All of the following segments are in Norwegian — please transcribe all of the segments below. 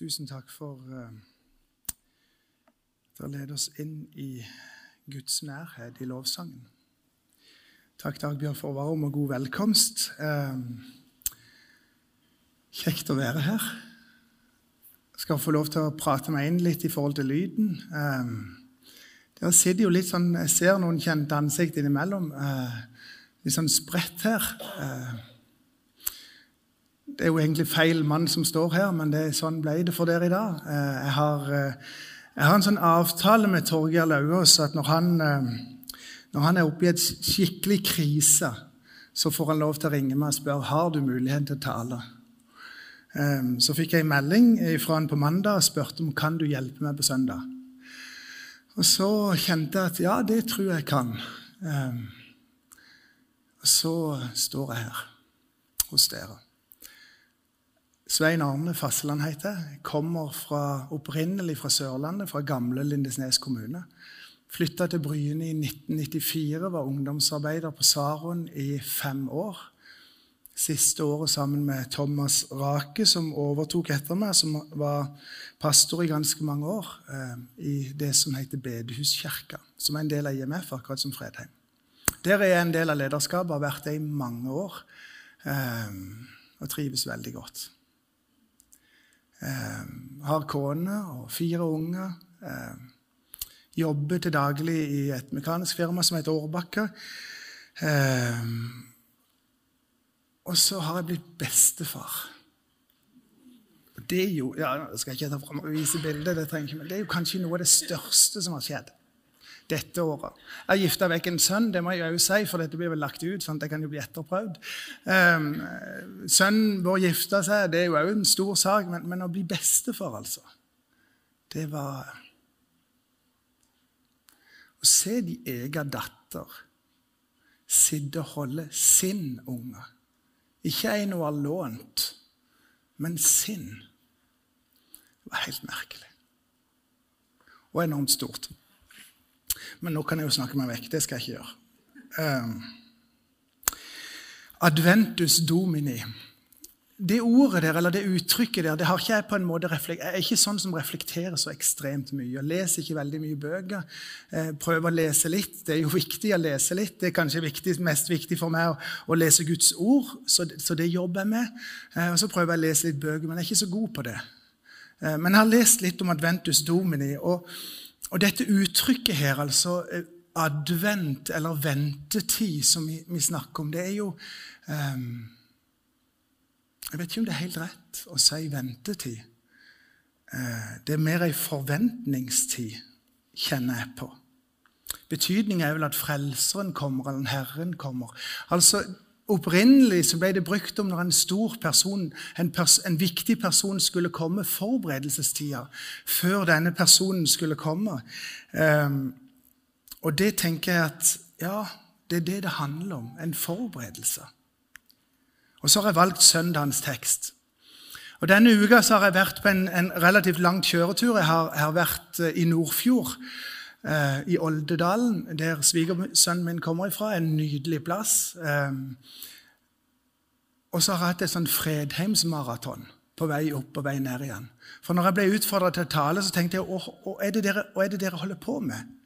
Tusen takk for uh, at dere leder oss inn i Guds nærhet i lovsangen. Takk, Dagbjørn, for varm og god velkomst. Uh, kjekt å være her. Jeg skal få lov til å prate meg inn litt i forhold til lyden. Uh, dere sitter jo litt sånn, Jeg ser noen kjente ansikt innimellom. litt sånn spredt her. Det er jo egentlig feil mann som står her, men det, sånn ble det for dere i dag. Jeg har, jeg har en sånn avtale med Torgeir Lauvås at når han, når han er oppe i et skikkelig krise, så får han lov til å ringe meg og spørre har du mulighet til å tale. Så fikk jeg en melding fra han på mandag og spurte om kan du hjelpe meg på søndag. Og så kjente jeg at ja, det tror jeg kan. Og så står jeg her hos dere. Svein Arne Fasseland heter jeg. Kommer fra, opprinnelig fra Sørlandet, fra gamle Lindesnes kommune. Flytta til Bryne i 1994, var ungdomsarbeider på Saron i fem år. Siste året sammen med Thomas Rake, som overtok etter meg, som var pastor i ganske mange år eh, i det som heter Bedehuskirka, som er en del av IMF, akkurat som Fredheim. Der er jeg en del av lederskapet, har vært det i mange år eh, og trives veldig godt. Eh, har kone og fire unger. Eh, jobber til daglig i et mekanisk firma som heter Årbakke. Eh, og så har jeg blitt bestefar. Det er jo ja, jeg ikke ta fram og vise bildet, det trenger men det er jo kanskje noe av det største som har skjedd dette året. Jeg har gifta vekk en sønn, det må jeg jo si, for dette blir vel lagt ut. sånn at det kan jo bli etterprøvd. Um, sønnen vår gifta seg, det er jo òg en stor sak, men, men, å bli bestefar, altså Det var Å se de egen datter sitte og holde sin unge. Ikke en hun har lånt, men sin. Det var helt merkelig. Og enormt stort. Men nå kan jeg jo snakke meg vekk. Det skal jeg ikke gjøre. Um, adventus domini. Det ordet der, eller det uttrykket der, det har ikke jeg på en måte Jeg er ikke sånn som reflekterer så ekstremt mye. Jeg leser ikke veldig mye bøker. Jeg prøver å lese litt. Det er jo viktig å lese litt. Det er kanskje viktig, mest viktig for meg å, å lese Guds ord, så, så, det jobber jeg med. Eh, og så prøver jeg å lese litt bøker, men jeg er ikke så god på det. Eh, men jeg har lest litt om Adventus Domini. og og dette uttrykket her, altså eh, advent eller ventetid, som vi, vi snakker om, det er jo um, Jeg vet ikke om det er helt rett å si ventetid. Uh, det er mer ei forventningstid, kjenner jeg på. Betydningen er vel at Frelseren kommer, eller Herren kommer. Altså, Opprinnelig så ble det brukt om når en stor person, en, pers en viktig person skulle komme, forberedelsestida, før denne personen skulle komme. Um, og det tenker jeg at ja, det er det det handler om. En forberedelse. Og så har jeg valgt søndagens tekst. Og Denne uka så har jeg vært på en, en relativt lang kjøretur. Jeg har, jeg har vært eh, i Nordfjord eh, i Oldedalen, der svigersønnen min kommer ifra. En nydelig plass. Eh, og så har jeg hatt et sånn Fredheimsmaraton på vei opp og vei ned igjen. For når jeg ble utfordra til å tale, så tenkte jeg hva er, det dere holder på med?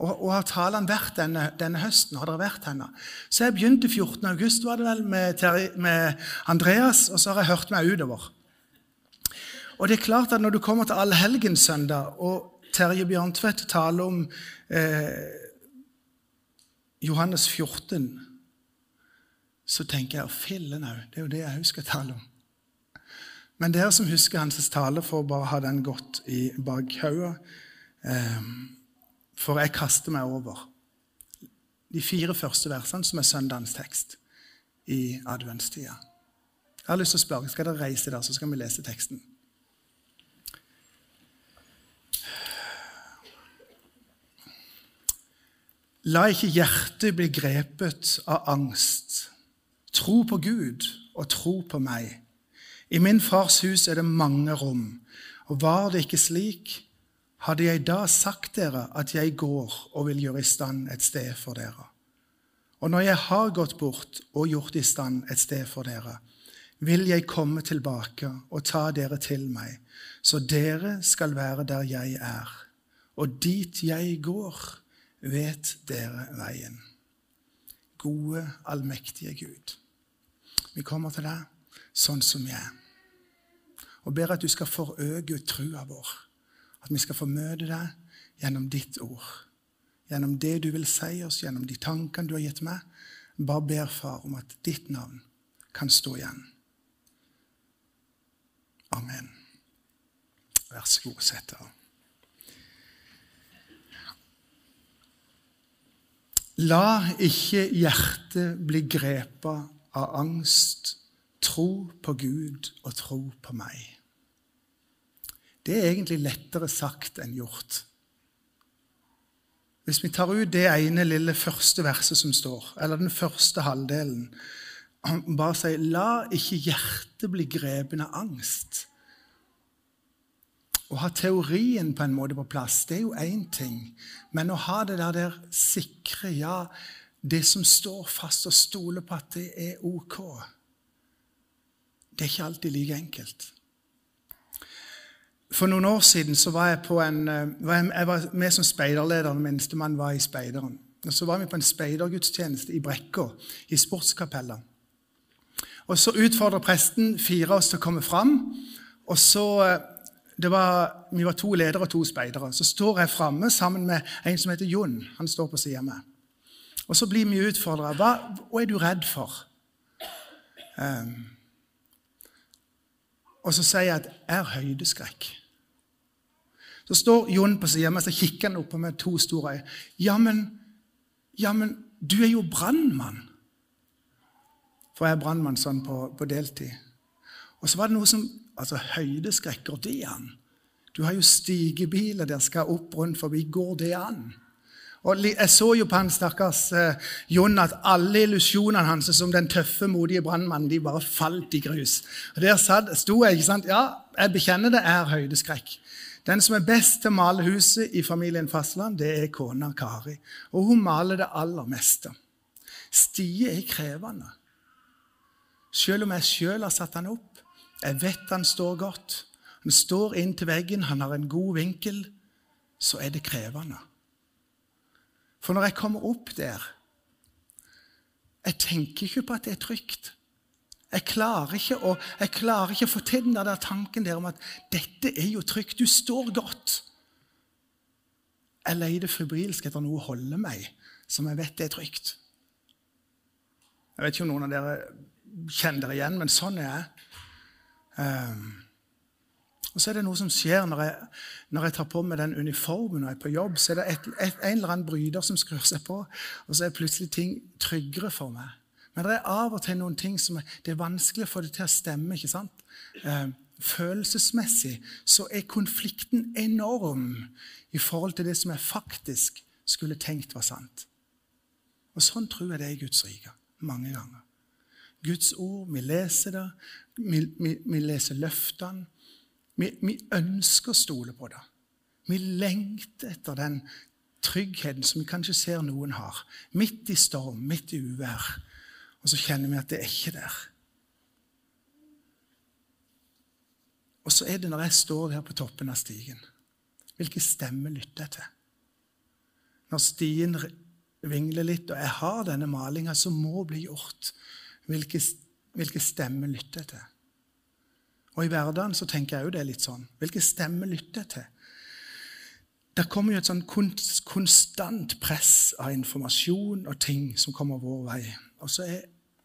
Og, og har talene vært denne, denne, høsten? Har dere vært henne? Så jeg begynte 14. august var det vel, med, med Andreas, og så har jeg hørt meg utover. Og det er klart at Når du kommer til allhelgenssøndag, og Terje Bjørntvedt taler om eh, Johannes 14, så tenker jeg fillen òg. Det er jo det jeg husker tale om. Men dere som husker hans tale, får bare ha den godt i bakhodet. Eh, for jeg kaster meg over de fire første versene, som er søndagens tekst i adventstida. Jeg har lyst til å spørre, Skal dere reise der, så skal vi lese teksten? La ikke hjertet bli grepet av angst. Tro på Gud og tro på meg. I min fars hus er det mange rom, og var det ikke slik, hadde jeg da sagt dere at jeg går og vil gjøre i stand et sted for dere. Og når jeg har gått bort og gjort i stand et sted for dere, vil jeg komme tilbake og ta dere til meg, så dere skal være der jeg er. Og dit jeg går, vet dere veien. Gode, allmektige Gud. Vi kommer til deg sånn som vi er. Og ber at du skal forøke trua vår. At vi skal få møte deg gjennom ditt ord. Gjennom det du vil si oss, gjennom de tankene du har gitt meg. Bare ber, far, om at ditt navn kan stå igjen. Amen. Vær så god, sett deg. La ikke hjertet bli grepet av angst. Tro på Gud og tro på meg. Det er egentlig lettere sagt enn gjort. Hvis vi tar ut det ene lille første verset som står, eller den første halvdelen, bare sier 'la ikke hjertet bli grepen av angst', å ha teorien på en måte på plass, det er jo én ting. Men å ha det der, der sikre, ja, det som står fast, og stole på at det er ok, det er ikke alltid like enkelt. For noen år siden så var jeg på en, var jeg var med som speiderleder når minstemann var i speideren. Og Så var vi på en speidergudstjeneste i Brekka, i sportskapella. Og Så utfordra presten fire av oss til å komme fram. og så eh, var, vi var to ledere og to speidere. Så står jeg framme sammen med en som heter Jon. Han står på sida av meg. Og så blir vi utfordra. Hva, hva, er du redd for? Um, og så sier jeg at jeg har høydeskrekk. Så står Jon på sida av meg og kikker han opp med to store øyne. Ja, men, du er jo brannmann. For jeg er brannmann sånn på, på deltid. Og så var det noe som Altså, høydeskrekk, går det an? Du har jo stigebiler der skal opp rundt forbi. Går det an? Og Jeg så jo på han stakkars eh, Jon at alle illusjonene hans som den tøffe, modige brannmannen de bare falt i grus. Og Der satt, sto jeg. ikke sant? Ja, jeg bekjenner det er høydeskrekk. Den som er best til å male huset i familien Fastland, det er kona Kari. Og hun maler det aller meste. Stier er krevende. Selv om jeg sjøl har satt han opp, jeg vet han står godt. Han står inntil veggen, han har en god vinkel. Så er det krevende. For når jeg kommer opp der Jeg tenker ikke på at det er trygt. Jeg klarer ikke å, klarer ikke å få til den der tanken der om at dette er jo trygt. Du står godt. Jeg leter febrilsk etter noe å holde meg som jeg vet er trygt. Jeg vet ikke om noen av dere kjenner dere igjen, men sånn er jeg. Um, og så er det noe som skjer når jeg, når jeg tar på meg den uniformen og er på jobb. Så er det et, et, en eller annen bryter som skrur seg på, og så er plutselig ting tryggere for meg. Men det er av og til noen ting som er, det er vanskelig å få det til å stemme. ikke sant? Eh, følelsesmessig så er konflikten enorm i forhold til det som jeg faktisk skulle tenkt var sant. Og sånn tror jeg det er i Guds rike mange ganger. Guds ord, vi leser det, vi, vi, vi leser løftene. Vi, vi, ønsker å stole på det. Vi lengter etter den tryggheten som vi kanskje ser noen har. Midt i storm, midt i uvær. Og så kjenner vi at det er ikke der. Og så er det når jeg står der på toppen av stigen, Hvilke stemmer lytter jeg til? Når stien vingler litt, og jeg har denne malinga som må bli gjort, hvilken, hvilke stemmer lytter jeg til? Og i hverdagen så tenker jeg jo det litt sånn. Hvilke stemmer lytter jeg til? Det kommer jo et sånn konstant press av informasjon og ting som kommer vår vei. Og så er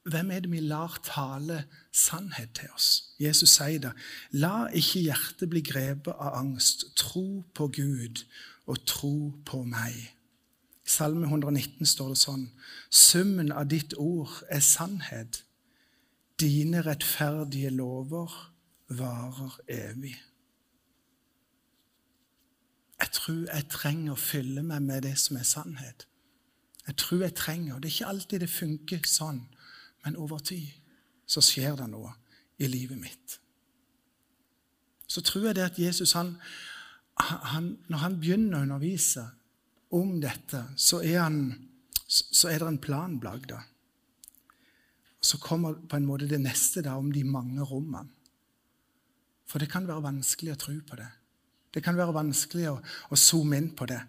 hvem er det vi lar tale sannhet til oss? Jesus sier det. La ikke hjertet bli grepet av angst. Tro på Gud og tro på meg. Salme 119 står det sånn. Summen av ditt ord er sannhet. Dine rettferdige lover varer evig. Jeg tror jeg trenger å fylle meg med det som er sannhet. Jeg tror jeg trenger, Det er ikke alltid det funker sånn, men over tid så skjer det noe i livet mitt. Så tror jeg det at Jesus, han, han, når han begynner å undervise om dette, så er, han, så er det en plan bak. Så kommer på en måte det neste da, om de mange rommene. For det kan være vanskelig å tro på det. Det kan være vanskelig å, å zoome inn på det.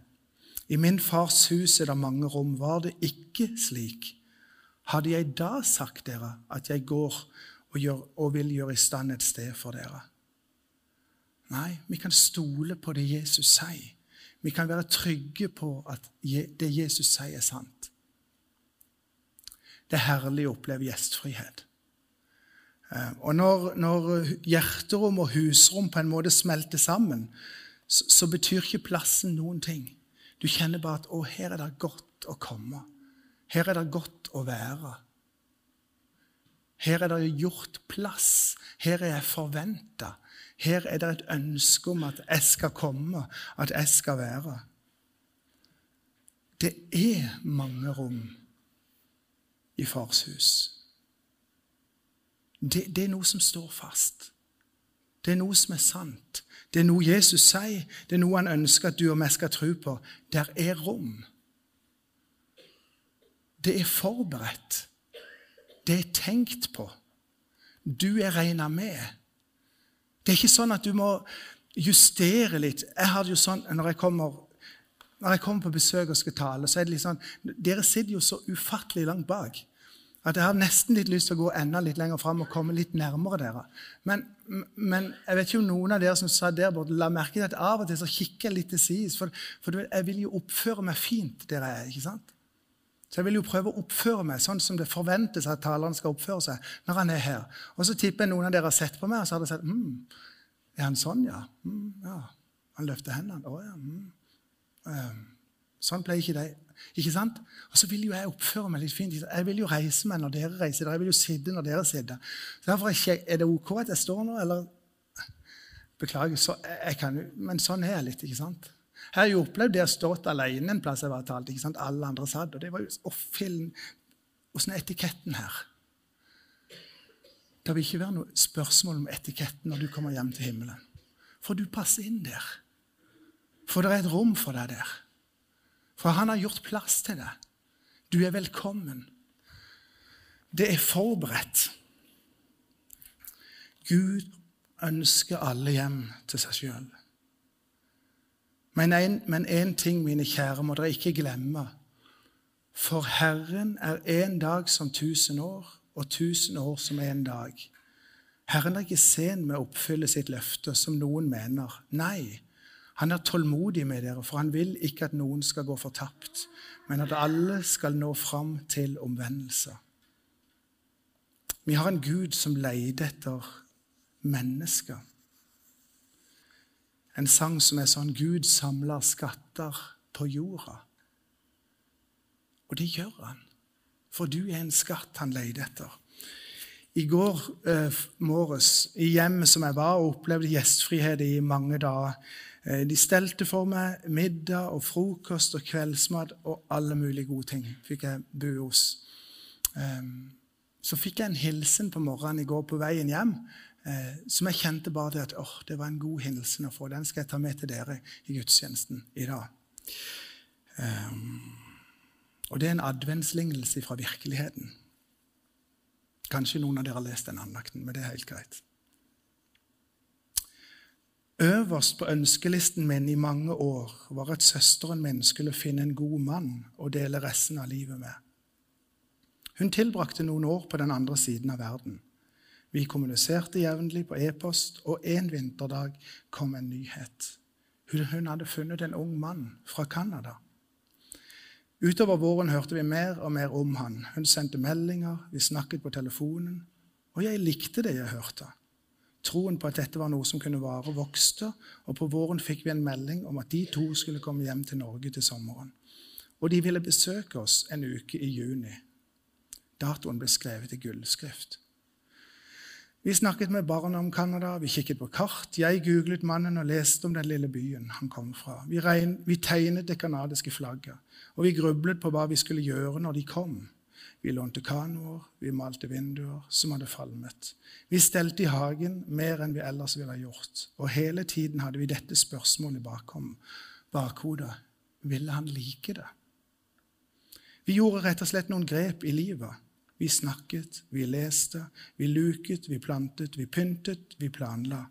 I min fars hus er det mange rom. Var det ikke slik? Hadde jeg da sagt dere at jeg går og, gjør, og vil gjøre i stand et sted for dere? Nei, vi kan stole på det Jesus sier. Vi kan være trygge på at det Jesus sier, er sant. Det er herlig å oppleve gjestfrihet. Eh, og når, når, hjerterom og husrom på en måte smelter sammen, så, så, betyr ikke plassen noen ting. Du kjenner bare at 'Å, her er det godt å komme'. Her er det godt å være. Her er det gjort plass. Her er jeg forventa. Her er det et ønske om at jeg skal komme, at jeg skal være. Det er mange rom i fars hus. Det, det, er noe som står fast. Det er noe som er sant. Det er noe Jesus sier. Det er noe han ønsker at du og vi skal tro på. Der er rom. Det er forberedt. Det er tenkt på. Du er regna med. Det er ikke sånn at du må justere litt. Jeg hadde jo sånn, Når jeg kommer, når jeg kommer på besøk og skal tale, så er det litt sånn Dere sitter jo så ufattelig langt bak at jeg har nesten litt lyst til å gå enda litt lenger fram og komme litt nærmere dere. Men, men, jeg vet ikke om noen av dere som sa der borte, la merke til at av og til så kikker jeg litt til sides. For, for, jeg vil jo oppføre meg fint der jeg er. ikke sant? Så jeg vil jo prøve å oppføre meg sånn som det forventes at taleren skal oppføre seg når han er her. Og så tipper jeg noen av dere har sett på meg, og så har dere sett mm, Er han sånn, ja? Mm, ja. Han løfter hendene. Å ja. Mm. Sånn pleier ikke de. Ikke sant? Og så vil jo jeg oppføre meg litt fint. Jeg vil jo reise meg når dere reiser. Jeg vil jo sitte når dere sitter. Så derfor Er det ok at jeg står nå, eller Beklager, så jeg kan, men sånn er jeg litt. ikke sant? Jeg har jo opplevd det å stått alene en plass jeg var talt. ikke sant? Alle andre satt. og det var jo, Å, fillen, Åssen er etiketten her? Det vil ikke være noe spørsmål om etiketten når du kommer hjem til himmelen. For du passer inn der. For det er et rom for deg der. For han har gjort plass til det. Du er velkommen. Det er forberedt. Gud ønsker alle hjem til seg sjøl. Men én ting, mine kjære, må dere ikke glemme. For Herren er én dag som tusen år, og tusen år som én dag. Herren er ikke sen med å oppfylle sitt løfte, som noen mener. Nei, han er tålmodig med dere, for han vil ikke at noen skal gå fortapt, men at alle skal nå fram til omvendelse. Vi har en Gud som leter etter mennesker. En sang som er sånn Gud samler skatter på jorda. Og det gjør han, for du er en skatt han leter etter. I går eh, morges, i hjemmet som jeg var, og opplevde gjestfrihet i mange dager, Eh, de stelte for meg middag og frokost og kveldsmat og alle mulige gode ting. fikk jeg bo hos. Ehm, så fikk jeg en hilsen på morgenen i går på veien hjem eh, som jeg kjente bare det at oh, det var en god hilsen å få. Den skal jeg ta med til dere i gudstjenesten i dag. Um, og det er en adventslignelse fra virkeligheten. Kanskje noen av dere har lest den andakten, men det er helt greit. Øverst på ønskelisten min i mange år var at søsteren min skulle finne en god mann å dele resten av livet med. Hun tilbrakte noen år på den andre siden av verden. Vi kommuniserte jevnlig på e-post, og en vinterdag kom en nyhet. Hun hadde funnet en ung mann fra Canada. Utover våren hørte vi mer og mer om han. Hun sendte meldinger, vi snakket på telefonen, og jeg likte det jeg hørte. Troen på at dette var noe som kunne vare, vokste, og på våren fikk vi en melding om at de to skulle komme hjem til Norge til sommeren. Og de ville besøke oss en uke i juni. Datoen ble skrevet i gullskrift. Vi snakket med barna om Canada, vi kikket på kart. Jeg googlet mannen og leste om den lille byen han kom fra. Vi, regn, vi tegnet det canadiske flagget, og vi grublet på hva vi skulle gjøre når de kom. Vi lånte kanoer, vi malte vinduer som hadde falmet. Vi stelte i hagen mer enn vi ellers ville gjort. Og hele tiden hadde vi dette spørsmålet bakom bakhodet. Ville han like det? Vi gjorde rett og slett noen grep i livet. Vi snakket, vi leste, vi luket, vi plantet, vi pyntet, vi planla.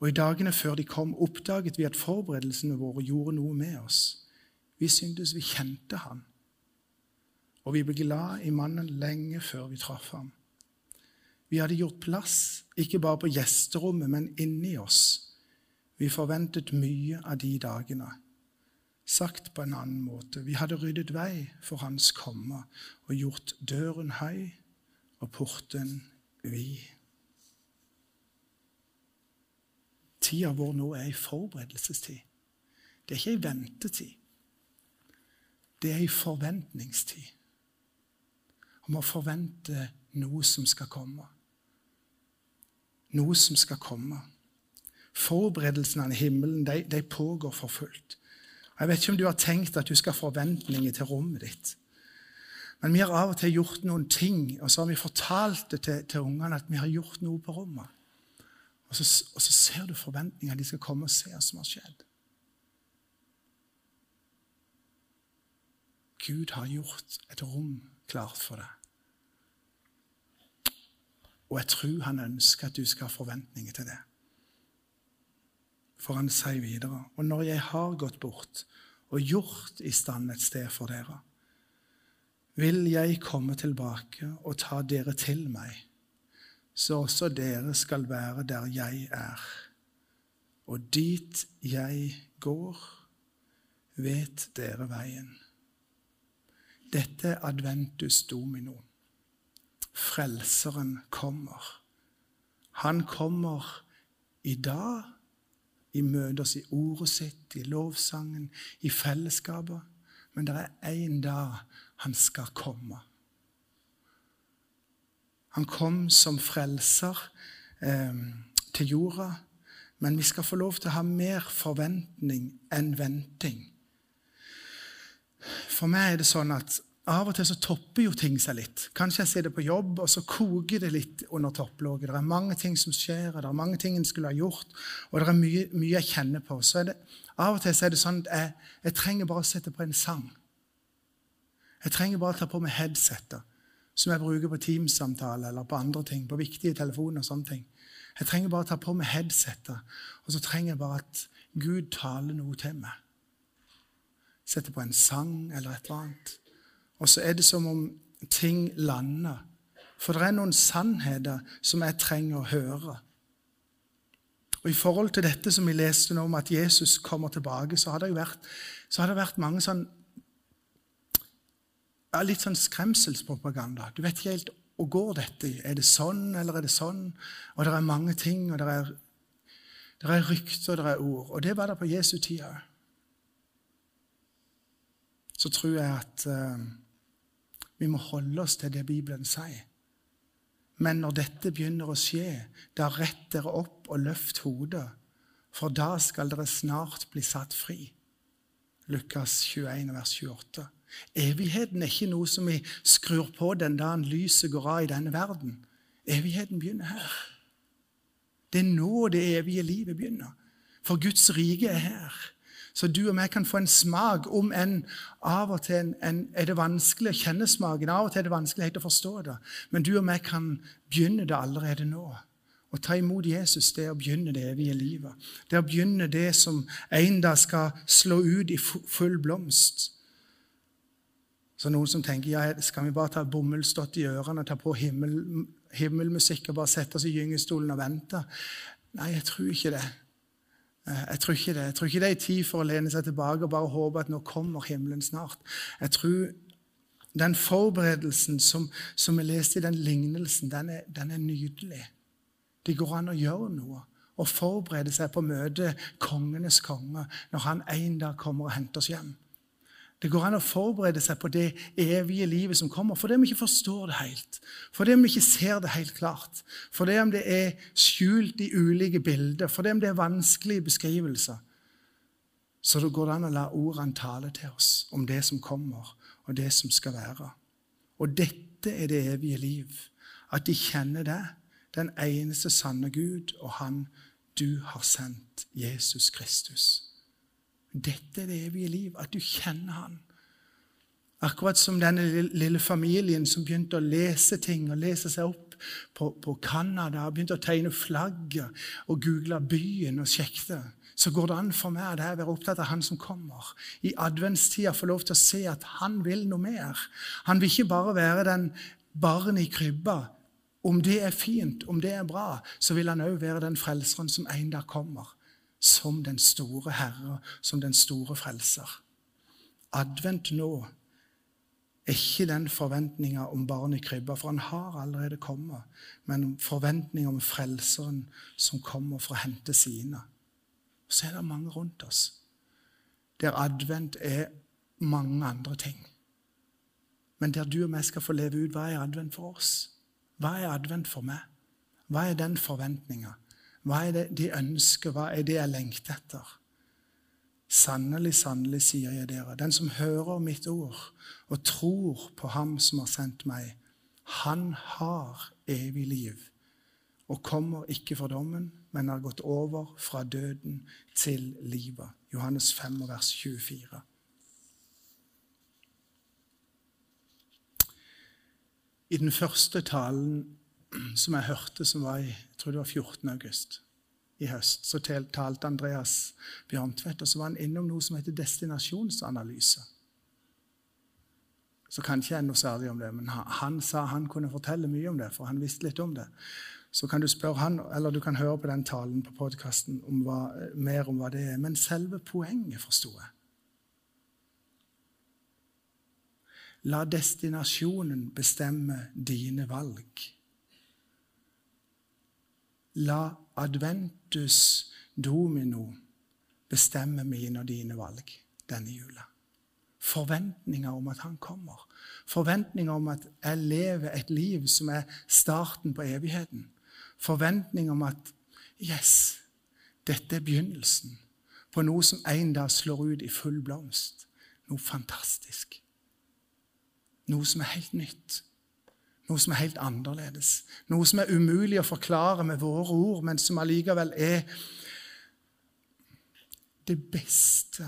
Og i dagene før de kom, oppdaget vi at forberedelsene våre gjorde noe med oss. Vi syntes vi kjente han. Og vi ble glad i mannen lenge før vi traff ham. Vi hadde gjort plass, ikke bare på gjesterommet, men inni oss. Vi forventet mye av de dagene. Sagt på en annen måte, vi hadde ryddet vei for hans komme og gjort døren høy og porten vid. Tida vår nå er ei forberedelsestid. Det er ikke ei ventetid. Det er ei forventningstid. Om å forvente noe som skal komme. Noe som skal komme. Forberedelsene i himmelen de, de pågår for fullt. Jeg vet ikke om du har tenkt at du skal ha forventninger til rommet ditt. Men vi har av og til gjort noen ting, og så har vi fortalt det til, til ungene at vi har gjort noe på rommet. Og så, og så ser du forventninger. De skal komme og se hva som har skjedd. Gud har gjort et rom klart for deg. Og jeg tror han ønsker at du skal ha forventninger til det. For han sier videre, og når jeg har gått bort og gjort i stand et sted for dere, vil jeg komme tilbake og ta dere til meg så også dere skal være der jeg er. Og dit jeg går, vet dere veien. Dette er adventus domino. Frelseren kommer. Han kommer i dag, i møter oss i ordet sitt, i lovsangen, i fellesskapet. Men det er én dag han skal komme. Han kom som frelser eh, til jorda, men vi skal få lov til å ha mer forventning enn venting. For meg er det sånn at av og til så topper jo ting seg litt. Kanskje jeg sitter på jobb, og så koker det litt under topplåget. Det er mange ting som skjer, og det er mange ting en skulle ha gjort, og det er mye, mye jeg kjenner på. Så det, Av og til så er det sånn at jeg, jeg trenger bare å sette på en sang. Jeg trenger bare å ta på meg headsetet som jeg bruker på Teams-samtale eller på andre ting, på viktige telefoner og sånne ting. Jeg trenger bare å ta på meg headsetet, og så trenger jeg bare at Gud taler noe til meg. Sette på en sang eller et eller annet. Og så er det som om ting lander. For det er noen sannheter som jeg trenger å høre. Og I forhold til dette som vi leste nå om at Jesus kommer tilbake, så har det jo vært, det vært mange sånn ja, litt sånn skremselspropaganda. Du vet ikke helt hvor går dette Er det sånn, eller er det sånn? Og det er mange ting, og det er, det er rykter, og det er ord. Og det var det på Jesu tid òg. Så tror jeg at uh, vi må holde oss til det Bibelen sier. Men når dette begynner å skje, da rett dere opp og løft hodet, for da skal dere snart bli satt fri. Lukas 21, vers 28. Evigheten er ikke noe som vi skrur på den dagen lyset går av i denne verden. Evigheten begynner her. Det er nå det evige livet begynner. For Guds rike er her. Så du og meg kan få en smak, om enn av og til en, en, er det vanskelig å kjenne smaken. Av og til er det vanskelig å forstå det. Men du og meg kan begynne det allerede nå. Å ta imot Jesus det er å begynne det evige livet. Det er å begynne det som en dag skal slå ut i full blomst. Så noen som tenker ja, skal vi bare ta bomullsdott i ørene, ta på himmel, himmelmusikk og bare sette oss i gyngestolen og vente? Nei, jeg tror ikke det. Eh, jeg tror ikke det Jeg tror ikke det er tid for å lene seg tilbake og bare håpe at nå kommer himmelen snart. Jeg tror den forberedelsen som, som vi leste i den lignelsen, den er, den er nydelig. Det går an å gjøre noe og forberede seg på å møte kongenes konge når han en dag kommer og henter oss hjem. Det går an å forberede seg på det evige livet som kommer, fordi vi ikke forstår det helt. Fordi vi ikke ser det helt klart. Fordi om det er skjult i ulike bilder. Fordi om det er vanskelige beskrivelser. Så det går an å la ordene tale til oss om det som kommer, og det som skal være. Og dette er det evige liv. At de kjenner deg, den eneste sanne Gud, og Han du har sendt, Jesus Kristus. Dette er det evige liv, at du kjenner Han. Akkurat som denne lille familien som begynte å lese ting og lese seg opp på, på og begynte å tegne flagget og google byen og sjekket, så går det an for meg å være opptatt av han som kommer. I adventstida få lov til å se at han vil noe mer. Han vil ikke bare være den barnet i krybba. Om det er fint, om det er bra, så vil han òg være den frelseren som en dag kommer. Som den store Herre, som den store frelser. Advent nå er ikke den forventninga om barnet i krybba, for han har allerede kommet, men forventninga om Frelseren som kommer for å hente sine. Så er det mange rundt oss der advent er mange andre ting. Men der du og jeg skal få leve ut hva er advent for oss? Hva er advent for meg? Hva er den forventninga? Hva er det de ønsker? Hva er det jeg lengter etter? Sannelig, sannelig, sier jeg dere, den som hører mitt ord og tror på Ham som har sendt meg, han har evig liv og kommer ikke for dommen, men har gått over fra døden til livet. Johannes 5, vers 24. I den første talen som jeg hørte, som var i jeg tror det var 14. august, i høst, så talte Andreas Bjørntvedt, og så var han innom noe som heter destinasjonsanalyse. Så kan ikke jeg noe særlig om det, men han, sa han kunne fortelle mye om det, for han visste litt om det. Så kan du spørre han, eller du kan høre på den talen på podkasten mer om hva det er. Men selve poenget forsto jeg. La destinasjonen bestemme dine valg. La adventus domino bestemme mine og dine valg denne jula. Forventninger om at han kommer. Forventninger om at jeg lever et liv som er starten på evigheten. Forventninger om at yes, dette er begynnelsen på noe som en dag slår ut i full blomst. Noe fantastisk. Noe som er helt nytt. Noe som er helt annerledes. Noe som er umulig å forklare med våre ord, men som allikevel er det beste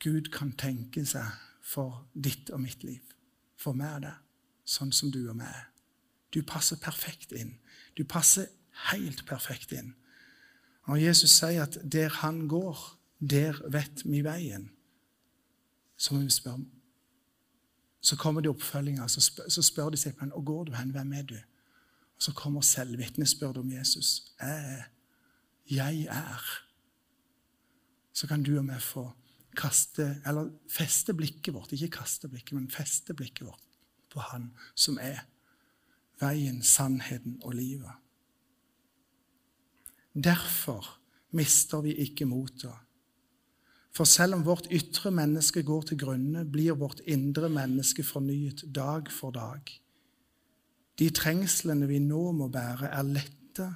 Gud kan tenke seg for ditt og mitt liv. For meg er det sånn som du og meg er. Du passer perfekt inn. Du passer helt perfekt inn. Og Jesus sier at der han går, der vet vi veien. Så må vi spørre så kommer det oppfølginger, Så, spør, så spør seg og går du hen? Hvem er du? Og så kommer selvvitnesbyrdet om Jesus. Jeg, jeg er. Så kan du og vi få kaste, eller feste blikket vårt, ikke kaste blikket, men feste blikket vårt på Han som er veien, sannheten og livet. Derfor mister vi ikke motet. For selv om vårt ytre menneske går til grunne, blir vårt indre menneske fornyet dag for dag. De trengslene vi nå må bære, er lette,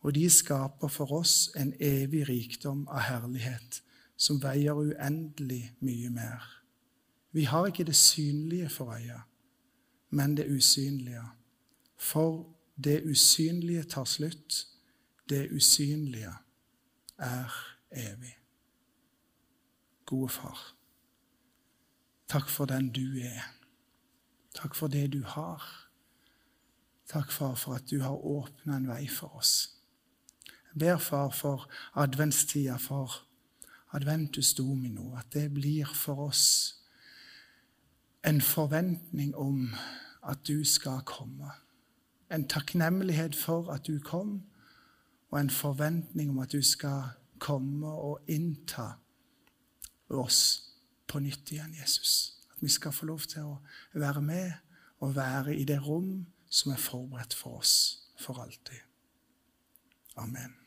og de skaper for oss en evig rikdom av herlighet som veier uendelig mye mer. Vi har ikke det synlige for øya, men det usynlige. For det usynlige tar slutt. Det usynlige er evig gode far. Takk for den du er. Takk for det du har. Takk, far, for at du har åpna en vei for oss. Jeg ber, far, for adventstida, for adventus domino, at det blir for oss en forventning om at du skal komme. En takknemlighet for at du kom, og en forventning om at du skal komme og innta oss på nytt igjen, Jesus. At vi skal få lov til å være med og være i det rom som er forberedt for oss for alltid. Amen.